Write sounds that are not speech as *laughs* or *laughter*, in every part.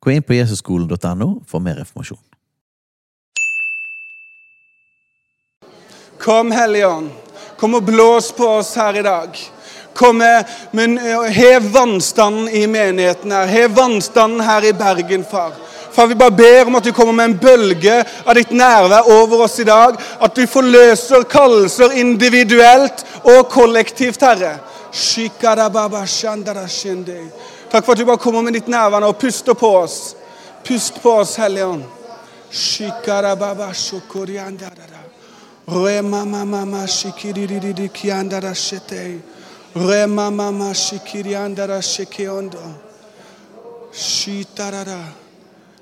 Gå inn på jesusskolen.no for mer informasjon. Kom, Hellige Ånd. Kom og blås på oss her i dag. Kom med, men Hev vannstanden i menigheten her. Hev vannstanden her i Bergen, far. Far, vi bare ber om at du kommer med en bølge av ditt nærvær over oss i dag. At du forløser kallelser individuelt og kollektivt, Herre. Shandarashende. Takk for at du bare kommer med ditt nærvær og puster på oss. Pust på oss, Hellige Ånd.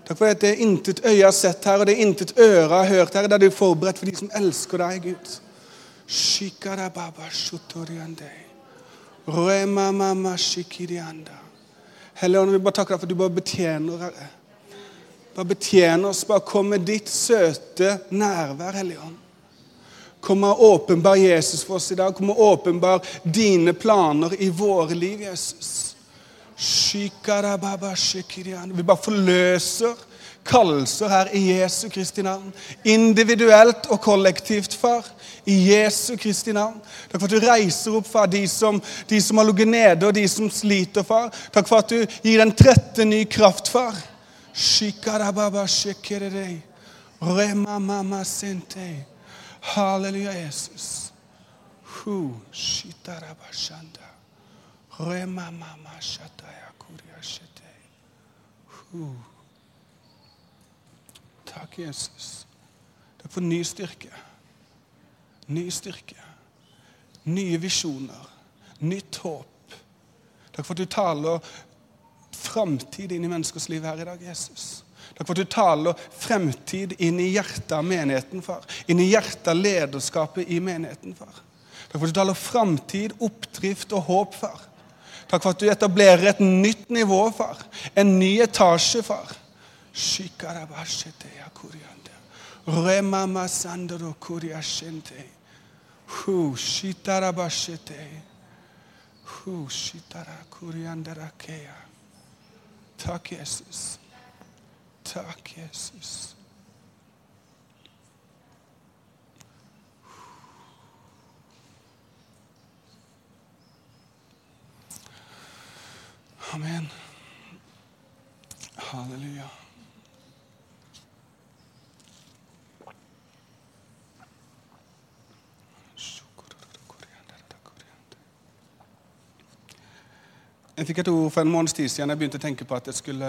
Takk for at det er intet øye har sett her, og det er intet øre har hørt her. Det er du forberedt for de som elsker deg, Gud. Shikarababa shotoriande. Rema mama shikirianda. Hellige Ånd, vi bare takker deg for at du bare betjener, Herre. Bare betjen oss. Bare kom med ditt søte nærvær, Hellige Ånd. Kom og åpenbar Jesus for oss i dag. Kom og åpenbar dine planer i våre liv, Jesus. Vi bare forløser kallelser her i Jesu Kristi navn. Individuelt og kollektivt, far. I Jesu Kristi navn. Takk for at du reiser opp, far, de som, de som har ligget nede, og de som sliter, far. Takk for at du gir den trette ny kraft, far. Halleluja, Jesus. Takk, Jesus. Takk for ny styrke. Ny styrke. Nye visjoner. Nytt håp. Takk for at du taler framtid inn i menneskers liv her i dag, Jesus. Takk for at du taler fremtid inn i hjertet av menigheten, far. Inn i hjertet av lederskapet i menigheten, far. Takk for at du taler framtid, oppdrift og håp, far. Takk for at du etablerer et nytt nivå, far. En ny etasje, far. Shikarabashete yakuriande. Remama sandoro kuriashente. Hu shitarabashete. Hu shitara kuriandarakeya. Takk, Jesus. Takk, Jesus. Amen. Halleluja. Jeg fikk et ord for en måneds tid siden jeg begynte å tenke på at jeg skulle,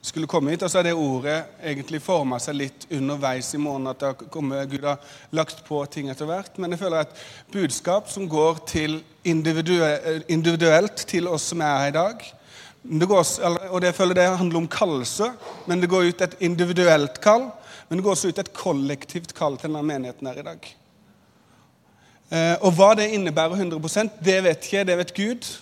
skulle komme hit. Og så har det ordet egentlig forma seg litt underveis i måneden. At det har kommet, Gud har lagt på ting etter hvert. Men jeg føler et budskap som går til individuelt til oss som er her i dag. Det går, og det, jeg føler det handler om kallelse, men det går ut et individuelt kall. Men det går også ut et kollektivt kall til denne menigheten her i dag. Eh, og hva det innebærer 100% det vet ikke jeg, det vet Gud.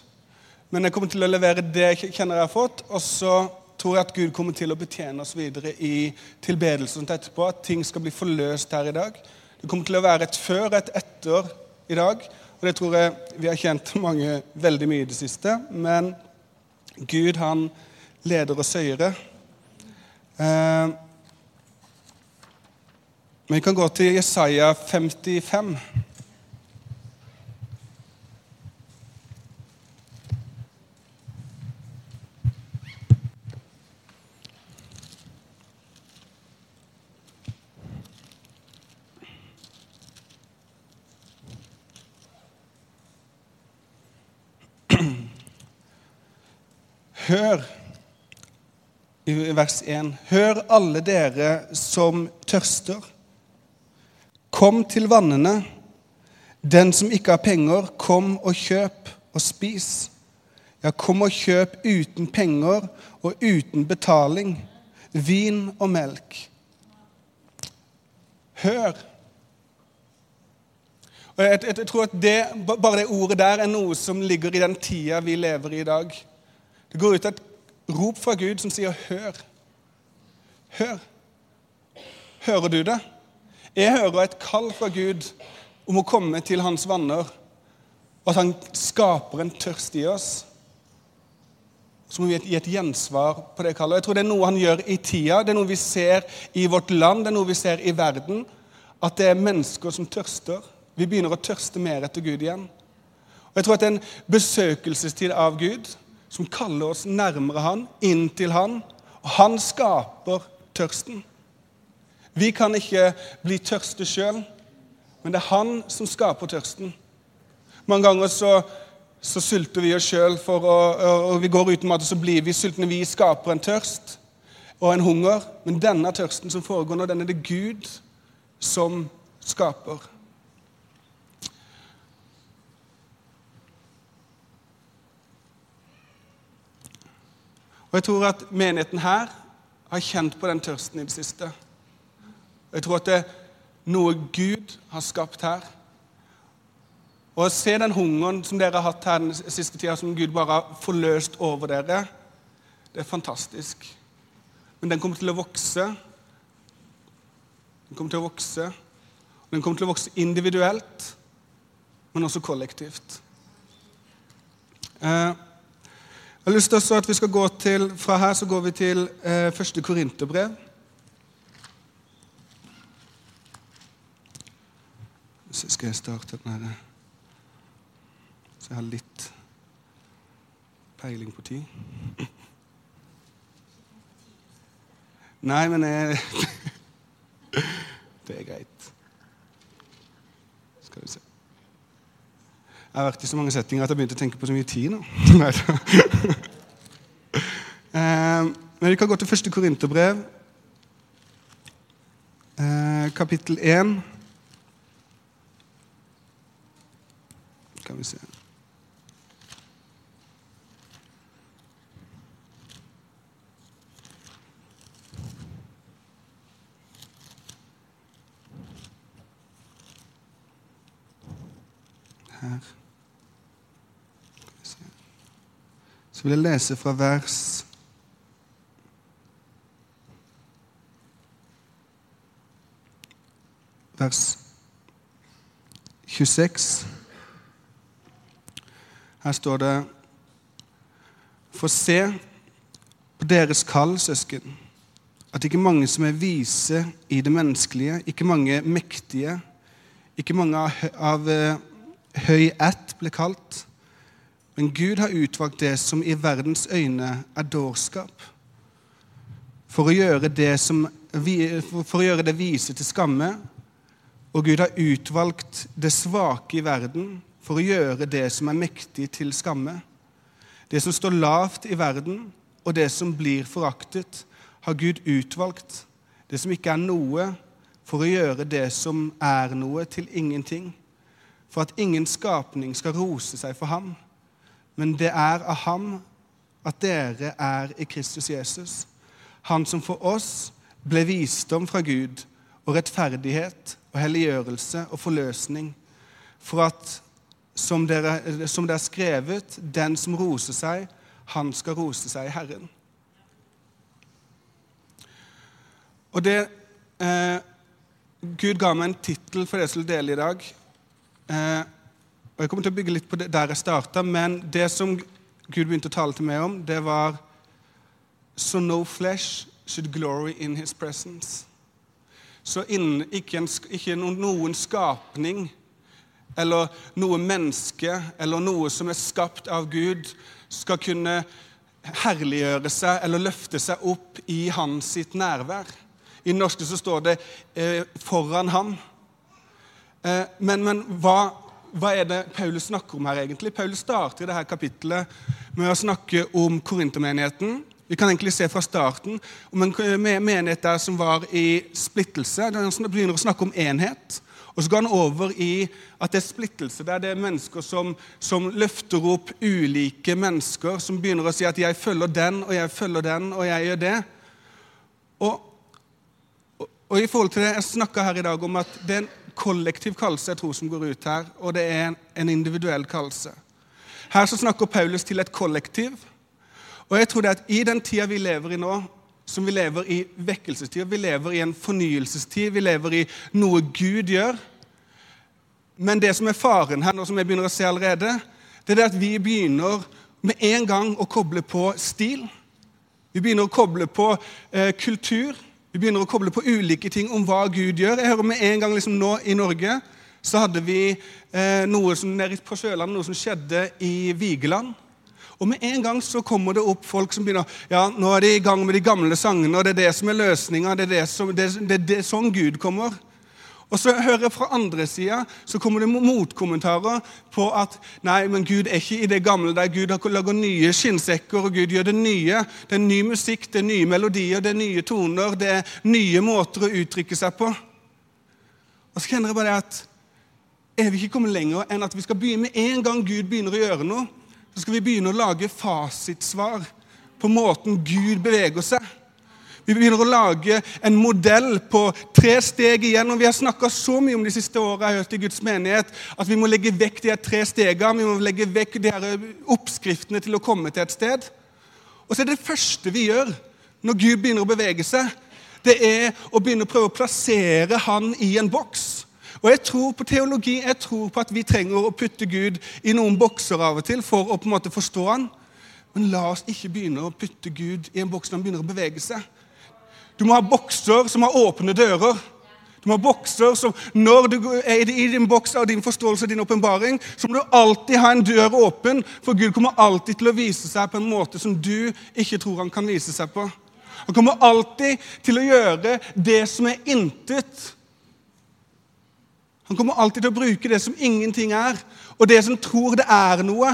Men jeg kommer til å levere det jeg kjenner jeg har fått. Og så tror jeg at Gud kommer til å betjene oss videre i tilbedelsen etterpå. At ting skal bli forløst her i dag. Det kommer til å være et før og et etter i dag. Og det tror jeg vi har kjent mange veldig mye i det siste. Men Gud, han leder oss høyere. Eh, vi kan gå til Jesaja 55. Hør i vers 1. Hør alle dere som tørster. Kom til vannene. Den som ikke har penger, kom og kjøp og spis. Ja, kom og kjøp uten penger og uten betaling vin og melk. Hør. Og jeg, jeg, jeg tror at det, Bare det ordet der er noe som ligger i den tida vi lever i i dag. Det går ut et rop fra Gud som sier 'hør'. Hør. Hører du det? Jeg hører et kall fra Gud om å komme til hans vanner, og at han skaper en tørst i oss. Så må vi gi et gjensvar på det kallet. Jeg tror det er noe han gjør i tida, det er noe vi ser i vårt land, det er noe vi ser i verden. At det er mennesker som tørster. Vi begynner å tørste mer etter Gud igjen. Og Jeg tror at det er en besøkelsestid av Gud som kaller oss nærmere Han, inn til Han. Og Han skaper tørsten. Vi kan ikke bli tørste sjøl, men det er Han som skaper tørsten. Mange ganger så, så sulter vi oss sjøl, og vi går uten mat, og så blir vi sultne. Vi skaper en tørst og en hunger, men denne tørsten som foregår nå, den er det Gud som skaper. Og Jeg tror at menigheten her har kjent på den tørsten i det siste. Jeg tror at det er noe Gud har skapt her. Og å se den hungeren som dere har hatt her den siste tida, som Gud bare har forløst over dere, det er fantastisk. Men den kommer til å vokse. Den kommer til å vokse. Den kommer til å vokse individuelt, men også kollektivt. Eh, jeg har lyst til at vi skal gå til, Fra her så går vi til eh, første Korinterbrev. Så skal jeg starte den her Så jeg har litt peiling på tid. Nei, men jeg, *laughs* Det er greit. Skal vi se. Jeg har vært i så mange settinger at jeg begynte å tenke på så mye tid nå. *laughs* *laughs* Eh, men vi kan gå til første Korinterbrev, eh, kapittel 1. Skal vi se Her. Så vil jeg lese fra vers Vers 26. Her står det For se på deres kall, søsken, at ikke mange som er vise i det menneskelige, ikke mange mektige, ikke mange av, uh, høy ætt ble kalt, men Gud har utvalgt det som i verdens øyne er dårskap, for å gjøre det, som, for å gjøre det vise til skamme. Og Gud har utvalgt det svake i verden for å gjøre det som er mektig, til skamme. Det som står lavt i verden, og det som blir foraktet, har Gud utvalgt. Det som ikke er noe, for å gjøre det som er noe, til ingenting. For at ingen skapning skal rose seg for ham. Men det er av ham at dere er i Kristus Jesus. Han som for oss ble visdom fra Gud og rettferdighet og helliggjørelse og forløsning, for at, som, dere, som det er skrevet, den som roser seg, han skal rose seg i Herren. Og det eh, Gud ga meg en tittel for det jeg skulle dele i dag. Eh, og Jeg kommer til å bygge litt på det der jeg starta, men det som Gud begynte å tale til meg om, det var So no flesh should glory in his presence. Så innen, ikke, en, ikke noen skapning eller noe menneske eller noe som er skapt av Gud, skal kunne herliggjøre seg eller løfte seg opp i hans sitt nærvær. I det norske så står det eh, 'foran ham'. Eh, men, men hva hva er det Paulus snakker om her, egentlig? Paulus starter i dette kapittelet med å snakke om korintermenigheten. Vi kan egentlig se fra starten om en menighet der som var i splittelse. Han begynner å snakke om enhet, Og så går han over i at det er splittelse. der det er mennesker som, som, løfter opp ulike mennesker, som begynner å si at 'jeg følger den, og jeg følger den, og jeg gjør det'. Og, og, og i forhold til det, Jeg snakka her i dag om at det er en kollektiv kallelse jeg tror som går ut her, og det er en, individuell kallelse. Her så snakker Paulus til et kollektiv. Og jeg tror det at i den tida vi lever i nå, som vi lever i vekkelsestid, vi lever i en fornyelsestid, vi lever i noe Gud gjør. Men det som er faren her, nå som jeg begynner å se allerede, det er det at vi begynner med en gang å koble på stil. Vi begynner å koble på eh, kultur. Vi begynner å koble på ulike ting om hva Gud gjør. Jeg hører med en gang liksom nå i Norge så hadde vi eh, noe som nede på Sjøland, noe som skjedde i Vigeland. Og med en gang så kommer det opp folk som begynner ja, nå er de i gang med de gamle sangene, og det er det som er løsninga. Det, det, det, det, er sånn Gud kommer. Og så hører jeg fra andre sida så kommer det motkommentarer på at nei, men Gud er ikke i det gamle der. Gud har lager nye skinnsekker, og Gud gjør det nye. Det er ny musikk, det er nye melodier, det er nye toner, det er nye måter å uttrykke seg på. Og så kjenner jeg bare det at er vi ikke kommet lenger enn at vi skal begynne med en gang Gud begynner å gjøre noe, så skal vi begynne å lage fasitsvar på måten Gud beveger seg. Vi begynner å lage en modell på tre steg igjen. og Vi har snakka så mye om de siste åra i Guds menighet at vi må legge vekk de her tre stegene. Vi må legge vekk de her oppskriftene til å komme til et sted. Og så er det første vi gjør når Gud begynner å bevege seg, det er å begynne å prøve å plassere Han i en boks. Og Jeg tror på teologi, jeg tror på at vi trenger å putte Gud i noen bokser av og til for å på en måte forstå han. Men la oss ikke begynne å putte Gud i en boks når han begynner å bevege seg. Du må ha bokser som har åpne dører. Du må ha bokser som, Når du er i din boks av din forståelse og din åpenbaring, så må du alltid ha en dør åpen, for Gud kommer alltid til å vise seg på en måte som du ikke tror han kan vise seg på. Han kommer alltid til å gjøre det som er intet, han kommer alltid til å bruke det som ingenting er, og det som tror det er noe,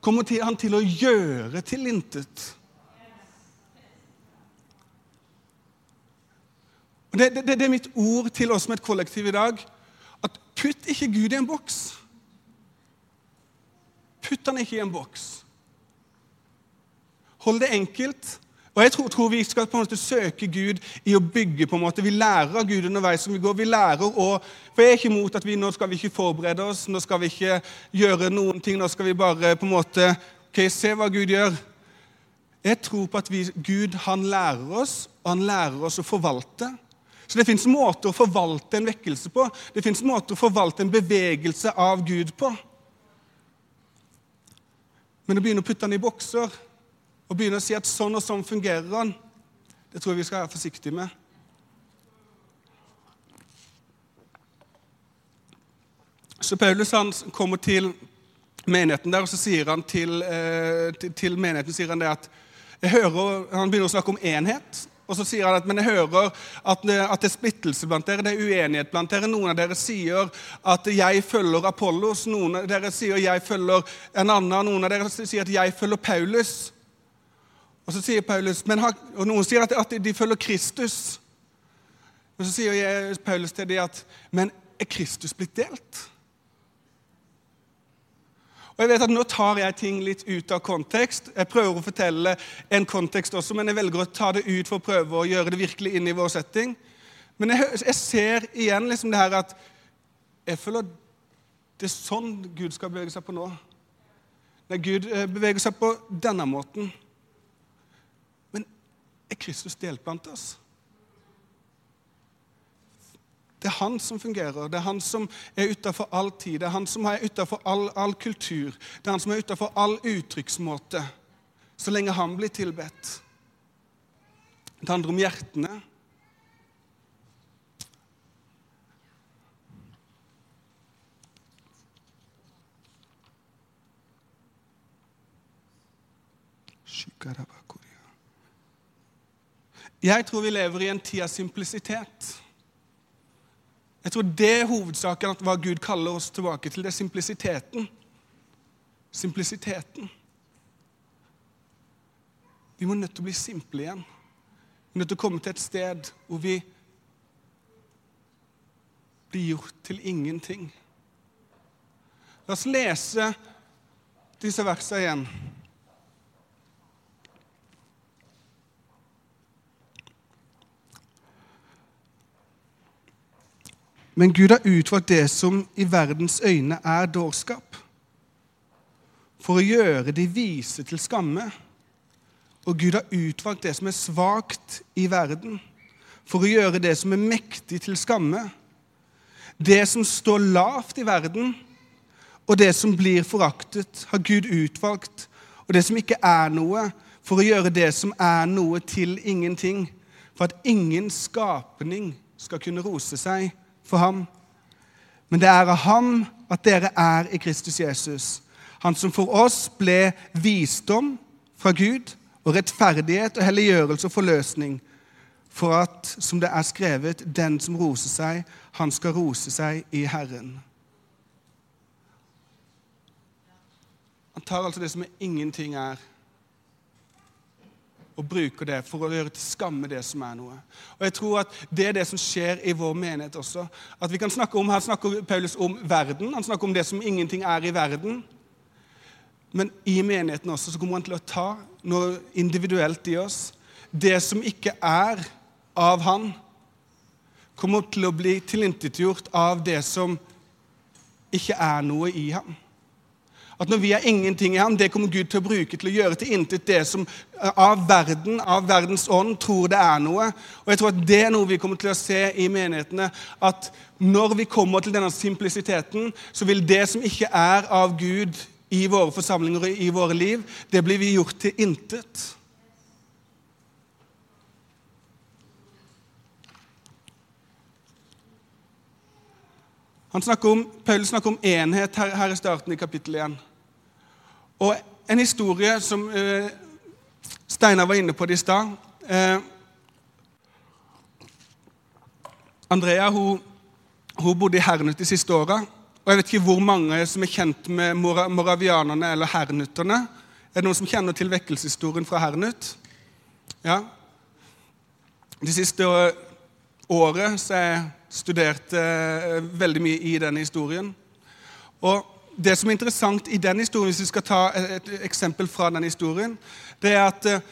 kommer han til å gjøre til intet. Det, det, det, er mitt ord til oss som et kollektiv i dag. At putt ikke Gud i en boks. Putt han ikke i en boks. Hold det enkelt. Og Jeg tror, tror, vi skal på en måte søke Gud i å bygge. på en måte. Vi lærer av Gud underveis som vi går. Vi lærer å, For Jeg er ikke imot at vi nå skal vi ikke forberede oss, nå skal vi ikke gjøre noen ting. Nå skal vi bare på en måte ok, se hva Gud gjør. Jeg tror på at vi, Gud han lærer oss, og han lærer oss å forvalte. Så Det fins måter å forvalte en vekkelse på. Det fins måter å forvalte en bevegelse av Gud på. Men å begynne å putte han i bokser og begynne å si at sånn og sånn fungerer han, det tror jeg vi skal være forsiktige med. Så Paulus han kommer til menigheten der, og så sier han til, eh, til, til menigheten sier han det at jeg hører, Han begynner å snakke om enhet. Og så sier han at men jeg hører at, at, det er splittelse blant dere, det er uenighet blant dere. Noen av dere sier at jeg følger Apollos, noen av dere sier jeg følger en annen, noen av dere sier at jeg følger Paulus. Og så sier Paulus, har, og Noen sier at, at, de følger Kristus. Og så sier Paulus til dem at Men er Kristus blitt delt? Og jeg vet at Nå tar jeg ting litt ut av kontekst. Jeg prøver å fortelle en kontekst også, men jeg velger å ta det ut for å prøve å gjøre det virkelig inn i vår setting. Men jeg, jeg ser igjen liksom det her at jeg føler det er sånn Gud skal bevege seg på nå. Nei, Gud eh, beveger seg på denne måten Men er Kristus delt blant oss. Det er han som fungerer, det er han som er utafor all tid, det er han som er utafor all, all, kultur, det er han som er utafor all uttrykksmåte, så lenge han blir tilbedt. Det handler om hjertene. Jeg tror vi lever i en tid av simplisitet. Jeg tror det er hovedsaken at hva Gud kaller oss tilbake til. Det er simplisiteten. Simplisiteten. Vi må nødt til å bli simple igjen. Vi er nødt til å komme til et sted hvor vi blir gjort til ingenting. La oss lese disse versene igjen. Men Gud har utvalgt det som i verdens øyne er dårskap, for å gjøre de vise til skamme. Og Gud har utvalgt det som er svakt i verden, for å gjøre det som er mektig, til skamme. Det som står lavt i verden, og det som blir foraktet, har Gud utvalgt. Og det som ikke er noe, for å gjøre det som er noe, til ingenting. For at ingen skapning skal kunne rose seg for ham. Men det er av ham at dere er i Kristus Jesus. Han som for oss ble visdom fra Gud og rettferdighet og helliggjørelse og forløsning. For at, som det er skrevet, den som roser seg, han skal rose seg i Herren. Han tar altså det som ingenting er, og bruker det for å gjøre til skamme det som er noe. Og jeg tror at Det er det som skjer i vår menighet også. At vi kan snakke om, Her snakker Paulus om verden. Han snakker om det som ingenting er i verden. Men i menigheten også så kommer han til å ta noe individuelt i oss. Det som ikke er av han, kommer til å bli tilintetgjort av det som ikke er noe i ham. At når vi er ingenting i ham, det kommer Gud til å bruke til å gjøre til intet det som av verden, av verdens ånd, tror det er noe. Og jeg tror at det er noe vi kommer til å se i menighetene. At når vi kommer til denne simplisiteten, så vil det som ikke er av Gud i våre forsamlinger og i våre liv, det blir vi gjort til intet. Snakker om, Paulus snakker om enhet her, her i starten i kapittel 1. Og en historie som eh, Steinar var inne på det i stad eh, Andrea hun, hun, bodde i Hernut de siste åra. Og jeg vet ikke hvor mange som er kjent med moravianerne eller hernutterne. Er det noen som kjenner til vekkelseshistorien fra Hernut? Ja. De siste året så jeg studerte eh, veldig mye i denne historien. Og det som er interessant i den historien, hvis vi skal ta et eksempel fra den historien, det er at eh,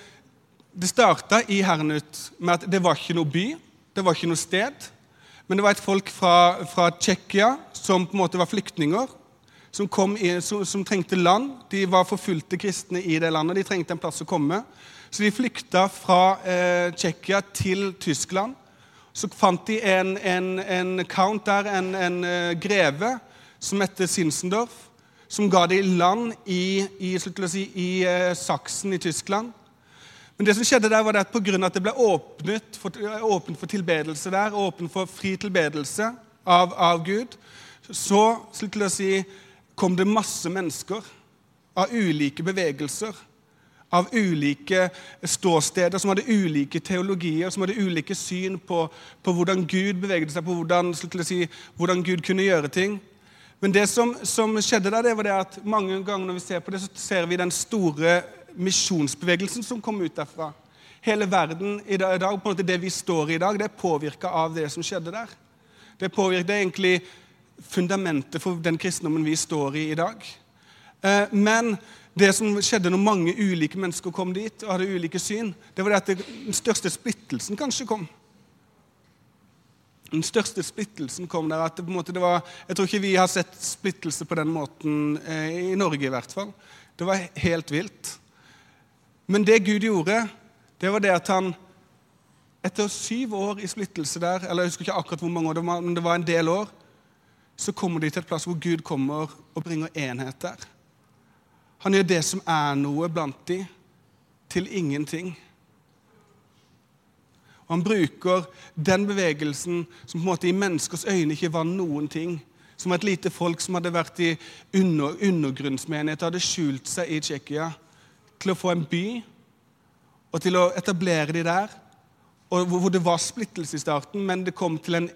det starta i Hernut med at det var ikke noe by, det var ikke noe sted. Men det var et folk fra, fra Tsjekkia som på en måte var flyktninger. Som, i, som, som, trengte land. De var forfulgte kristne i det landet. De trengte en plass å komme. Så de flykta fra eh, Tsjekkia til Tyskland så fant de en, en, en count der, en, en uh, greve som heter Sinsendorf, som ga dem land i, i, si, i uh, Saksen i Tyskland. Men det som skjedde der var det at pga. at det ble åpnet for, åpnet for tilbedelse der, åpnet for fri tilbedelse av, av Gud, så si, kom det masse mennesker av ulike bevegelser av ulike ståsteder, som hadde ulike teologier, som hadde ulike syn på, på hvordan Gud beveget seg, på hvordan, si, hvordan, Gud kunne gjøre ting. Men det som, som, skjedde der, det var det at mange ganger når vi ser på det, så ser vi den store misjonsbevegelsen som kom ut derfra. Hele verden i dag, på en måte det vi står i i dag, det er påvirka av det som skjedde der. Det påvirker egentlig fundamentet for den kristendommen vi står i i dag. Eh, men det som skjedde når mange ulike mennesker kom dit og hadde ulike syn, det var det at den største splittelsen kanskje kom. Den største splittelsen kom der at det, på en måte, det var, Jeg tror ikke vi har sett splittelse på den måten eh, i Norge, i hvert fall. Det var helt vilt. Men det Gud gjorde, det var det at han etter syv år i splittelse der, eller jeg husker ikke akkurat hvor mange år, det var, men det var en del år, så kommer de til et plass hvor Gud kommer og bringer enhet der. Han gjør det som er noe blant de, til ingenting. Og Han bruker den bevegelsen som på en måte i menneskers øyne ikke var noen ting. Som et lite folk som hadde vært i under, undergrunnsmenighet, hadde skjult seg i Tsjekkia, til å få en by og til å etablere de der. Og hvor det var splittelse i starten, men det, en,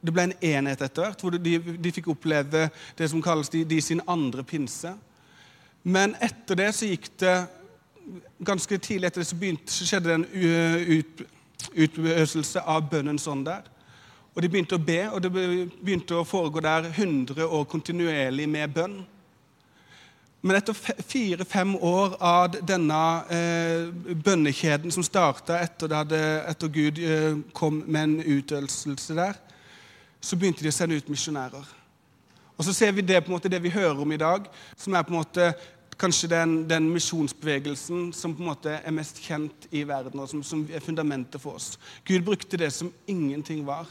det ble en enhet etter hvert. Hvor de, de, fikk oppleve det som kalles de, de sin andre pinse. Men etter det så gikk det Ganske tidlig etter det så, begynte, så skjedde det en ut, utøselse av bønnens ånd der. Og de begynte å be, og det begynte å foregå der 100 år kontinuerlig med bønn. Men etter fire-fem år av denne eh, bønnekjeden som starta etter, etter, Gud eh, kom med en utøvelse der, så begynte de å sende ut misjonærer. Og så ser vi det på en måte det vi hører om i dag, som er på en måte kanskje den, den misjonsbevegelsen som på en måte er mest kjent i verden, og som, som er fundamentet for oss. Gud brukte det som ingenting var.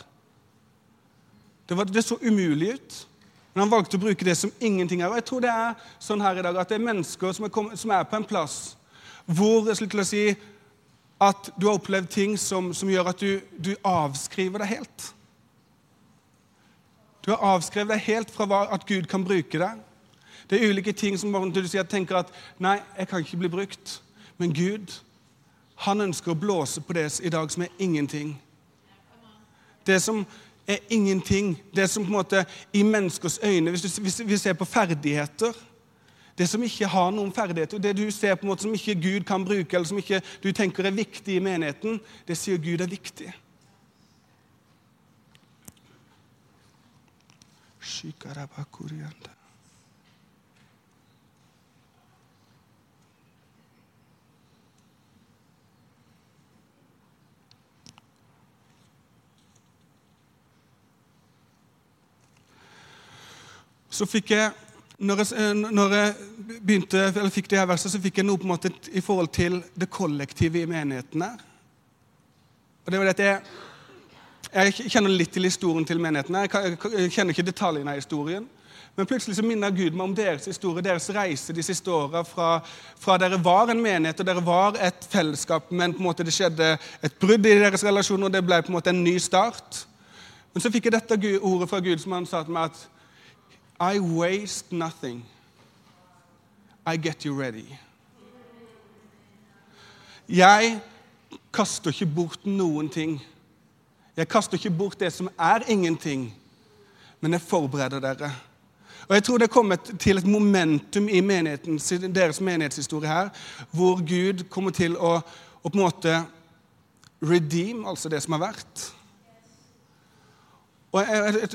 Det, var, det så umulig ut. Men han valgte å bruke det som ingenting er. Og jeg tror det er sånn her i dag at det er mennesker som er, kommet, som er på en plass hvor til å si, at du har opplevd ting som, som gjør at du, du, avskriver deg helt. Du har avskrevet deg helt fra at Gud kan bruke deg. Det er ulike ting som du tenker at 'nei, jeg kan ikke bli brukt'. Men Gud, han ønsker å blåse på det i dag som er ingenting. Det som er ingenting. Det som på en måte i menneskers øyne Hvis, hvis vi ser på ferdigheter Det som ikke har noen ferdigheter, det du ser på en måte som ikke Gud kan bruke, eller som ikke du tenker er viktig i menigheten, det sier Gud er viktig. Så fikk jeg når jeg, eh, når jeg begynte, eller fikk det her verset, så fikk jeg noe på en måte i forhold til det kollektive i menigheten her. Og det var det at jeg, jeg kjenner litt til historien til menigheten. Jeg, kjenner ikke detaljene av historien. Men plutselig så minner Gud meg om deres historie, deres reise de siste åra. Fra, fra, dere var en menighet og dere var et fellesskap, men på en måte det skjedde et brudd i deres relasjon, og det ble på en måte en ny start. Men så fikk jeg dette ordet fra Gud som han sa til meg at i waste nothing. I get you ready. Jeg kaster ikke bort noen ting. Jeg kaster ikke bort det som er ingenting, men jeg forbereder dere. Og Jeg tror det er kommet til et momentum i deres menighetshistorie her, hvor Gud kommer til å, å på en måte redeem, altså det som har vært. Og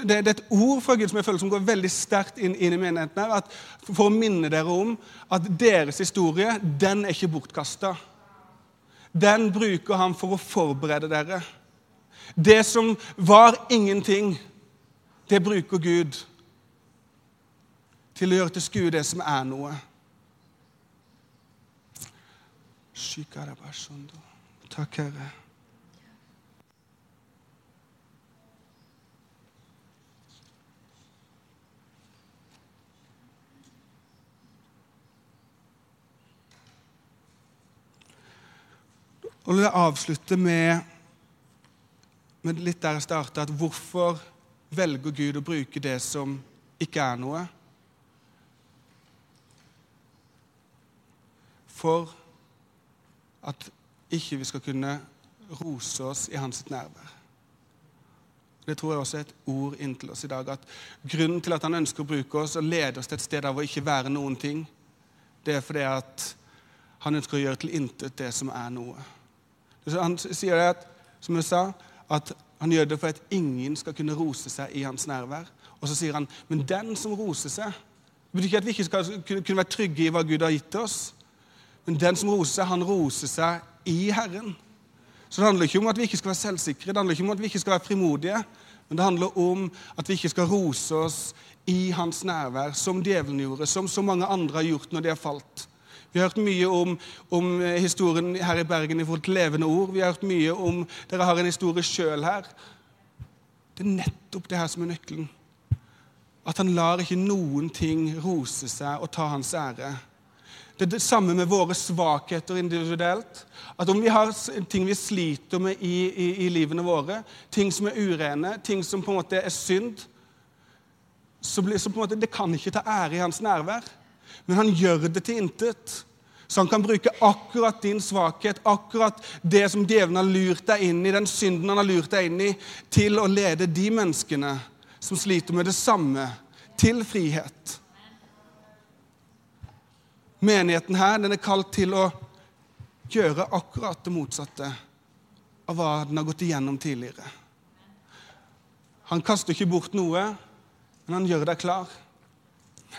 Det er et ord fra Gud som jeg føler som går veldig sterkt inn, inn i menigheten. her, For å minne dere om at deres historie den er ikke bortkasta. Den bruker han for å forberede dere. Det som var ingenting, det bruker Gud til å gjøre til skue det som er noe. Takk, Herre. Og la jeg avslutte med, med litt der jeg starta, at hvorfor velger Gud å bruke det som ikke er noe? For at ikke vi skal kunne rose oss i hans nærvær. Det tror jeg også er et ord inntil oss i dag. at Grunnen til at han ønsker å bruke oss og lede oss til et sted av å ikke være noen ting, det er fordi at han ønsker å gjøre til intet det som er noe. Han sier det at, som jeg sa, at han gjør det for at ingen skal kunne rose seg i hans nærvær. Og så sier han, men den som roser seg Det betyr ikke at vi ikke skal kunne være trygge i hva Gud har gitt oss. Men den som roser seg, han roser seg i Herren. Så det handler ikke om at vi ikke skal være selvsikre, det handler ikke om at vi ikke skal være frimodige. Men det handler om at vi ikke skal rose oss i hans nærvær, som djevelen gjorde, som så mange andre har gjort når de har falt. Vi har hørt mye om, om, historien her i Bergen i forhold til levende ord. Vi har hørt mye om Dere har en historie sjøl her. Det er nettopp det her som er nøkkelen. At han lar ikke noen ting rose seg og ta hans ære. Det er det samme med våre svakheter individuelt. At om vi har ting vi sliter med i, i, i livene våre, ting som er urene, ting som på en måte er synd, så, blir, så på en måte, det kan ikke ta ære i hans nærvær men han gjør det til intet. Så han kan bruke akkurat din svakhet, akkurat det som djevelen har lurt deg inn i, den synden han har lurt deg inn i, til å lede de menneskene som sliter med det samme, til frihet. Menigheten her den er kalt til å gjøre akkurat det motsatte av hva den har gått igjennom tidligere. Han kaster ikke bort noe, men han gjør deg klar.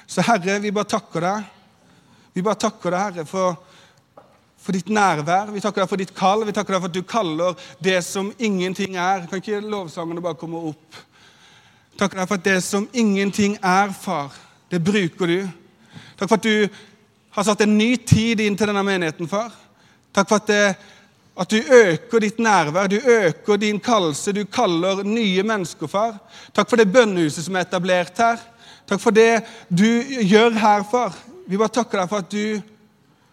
Så Herre, vi bare takker deg. Vi bare takker deg, Herre, for, for ditt nærvær. Vi takker deg for ditt kall. Vi takker deg for at du kaller det som ingenting er. Kan ikke lovsangene bare komme opp? Takker deg for at det som ingenting er, far, det bruker du. Takk for at du har satt en ny tid inn til denne menigheten, far. Takk for at, det, at du øker ditt nærvær, du øker din kallelse. Du kaller nye mennesker, far. Takk for det bønnehuset som er etablert her. Takk for det du gjør her, far. Vi bare takker deg for at du,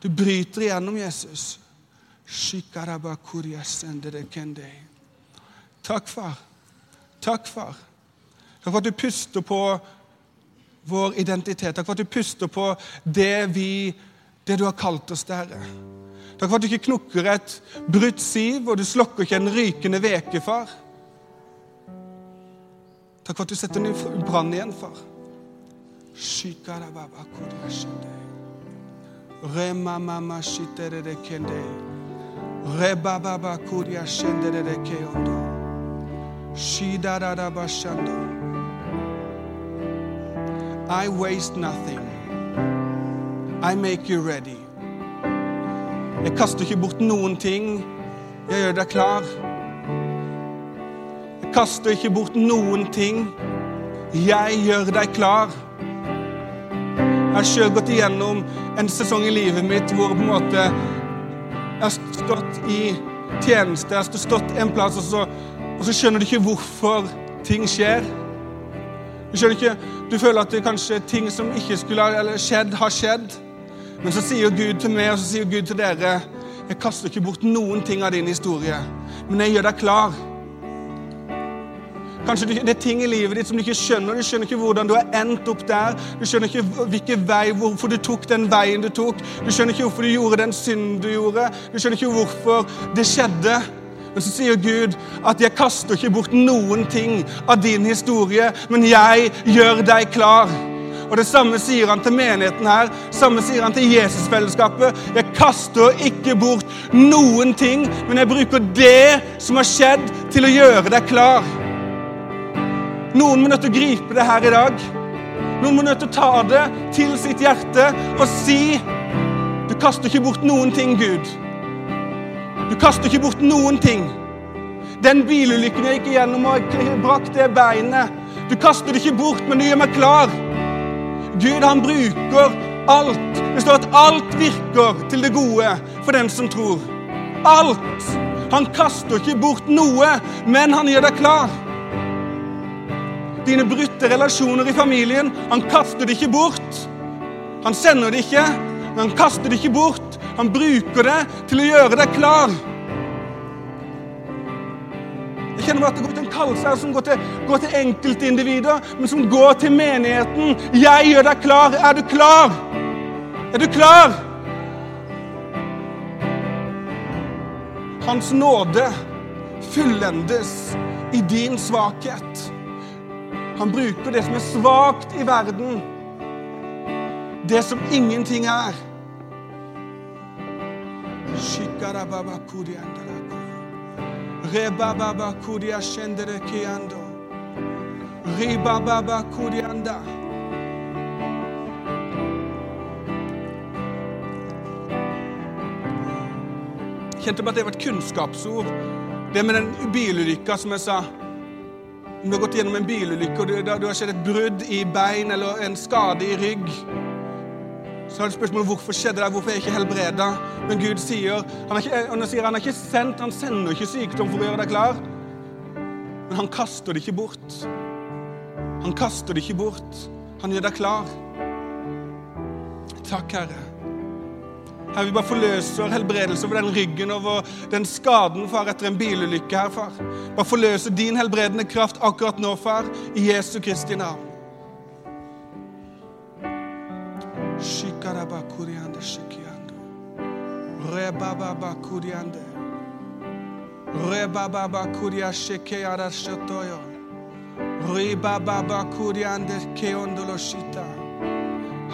du bryter igjennom, Jesus. Takk, far. Takk, far. Takk for at du puster på vår identitet. Takk for at du puster på det, vi, det du har kalt oss til, Herre. Takk for at du ikke knukker et brutt siv, og du slokker ikke en rykende veke, far. Takk for at du setter den i brann igjen, far. I waste nothing. I make you ready. Jeg kaster ikke bort noen ting. Jeg gjør deg klar. Jeg kaster ikke bort noen ting. Jeg gjør deg klar. Jeg har sjøl gått igjennom en sesong i livet mitt hvor på en måte jeg har stått i tjeneste, jeg har stått en plass, og så, og så skjønner du ikke hvorfor ting skjer. Du skjønner ikke, du føler at det kanskje ting som ikke skulle ha skjedd, har skjedd. Men så sier Gud til meg og så sier Gud til dere jeg kaster ikke bort noen ting av din historie, men jeg gjør deg klar. Kanskje det er ting i livet ditt som du ikke skjønner. Du skjønner ikke hvordan du har endt opp der. Du skjønner ikke hvilken vei, hvorfor du tok den veien du tok. Du skjønner ikke hvorfor du gjorde den synden du gjorde. Du skjønner ikke hvorfor det skjedde. Men så sier Gud at 'jeg kaster ikke bort noen ting av din historie', men jeg gjør deg klar. Og Det samme sier han til menigheten her, samme sier han til Jesusfellesskapet. Jeg kaster ikke bort noen ting, men jeg bruker det som har skjedd, til å gjøre deg klar. Noen må nødt til å gripe det her i dag. Noen må nødt til å ta det til sitt hjerte og si Du kaster ikke bort noen ting, Gud. Du kaster ikke bort noen ting. Den bilulykken jeg gikk igjennom og brakk det beinet Du kaster det ikke bort, men du gjør meg klar. Gud, han bruker alt. Det står at alt virker til det gode for den som tror. Alt. Han kaster ikke bort noe, men han gjør deg klar. Dine brutte relasjoner i familien, han kaster det ikke bort. Han sender det ikke, men han kaster det ikke bort. Han bruker det til å gjøre deg klar. Jeg kjenner bare at det går til en kallelse her som går til, går til enkeltindivider, men som går til menigheten. Jeg gjør deg klar. Er du klar? Er du klar? Hans nåde fullendes i din svakhet. Han bruker det som er svakt i verden, det som ingenting er. Rebababa. Kjente på at det var et kunnskapsord. Det med den bilulykka som jeg sa. Om du har gått gjennom en bilulykke og du, har skjedd et brudd i bein eller en skade i rygg, så er det spørsmålet hvorfor skjedde det, hvorfor er jeg ikke helbreda? Men Gud sier han er ikke, han sier han er ikke sendt, han sender ikke sykdom for å gjøre deg klar. Men han kaster det ikke bort. Han kaster det ikke bort. Han gjør deg klar. Takk, Herre. Herre, vi bare forløser helbredelse over den ryggen, over den skaden, far, etter en bilulykke her, far. Bare forløser din helbredende kraft akkurat nå, far, i Jesu Kristi navn.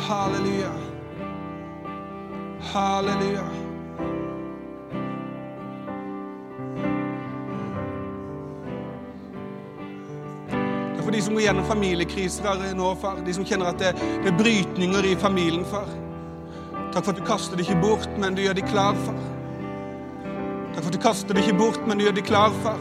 Halleluja! Halleluja. Takk for de som går gjennom familiekriser nå, far. De som kjenner at det, det er brytninger i familien, far. Takk for at du kaster det ikke bort, men du gjør de klar, far. Takk for at du kaster det ikke bort, men du gjør de klar, far.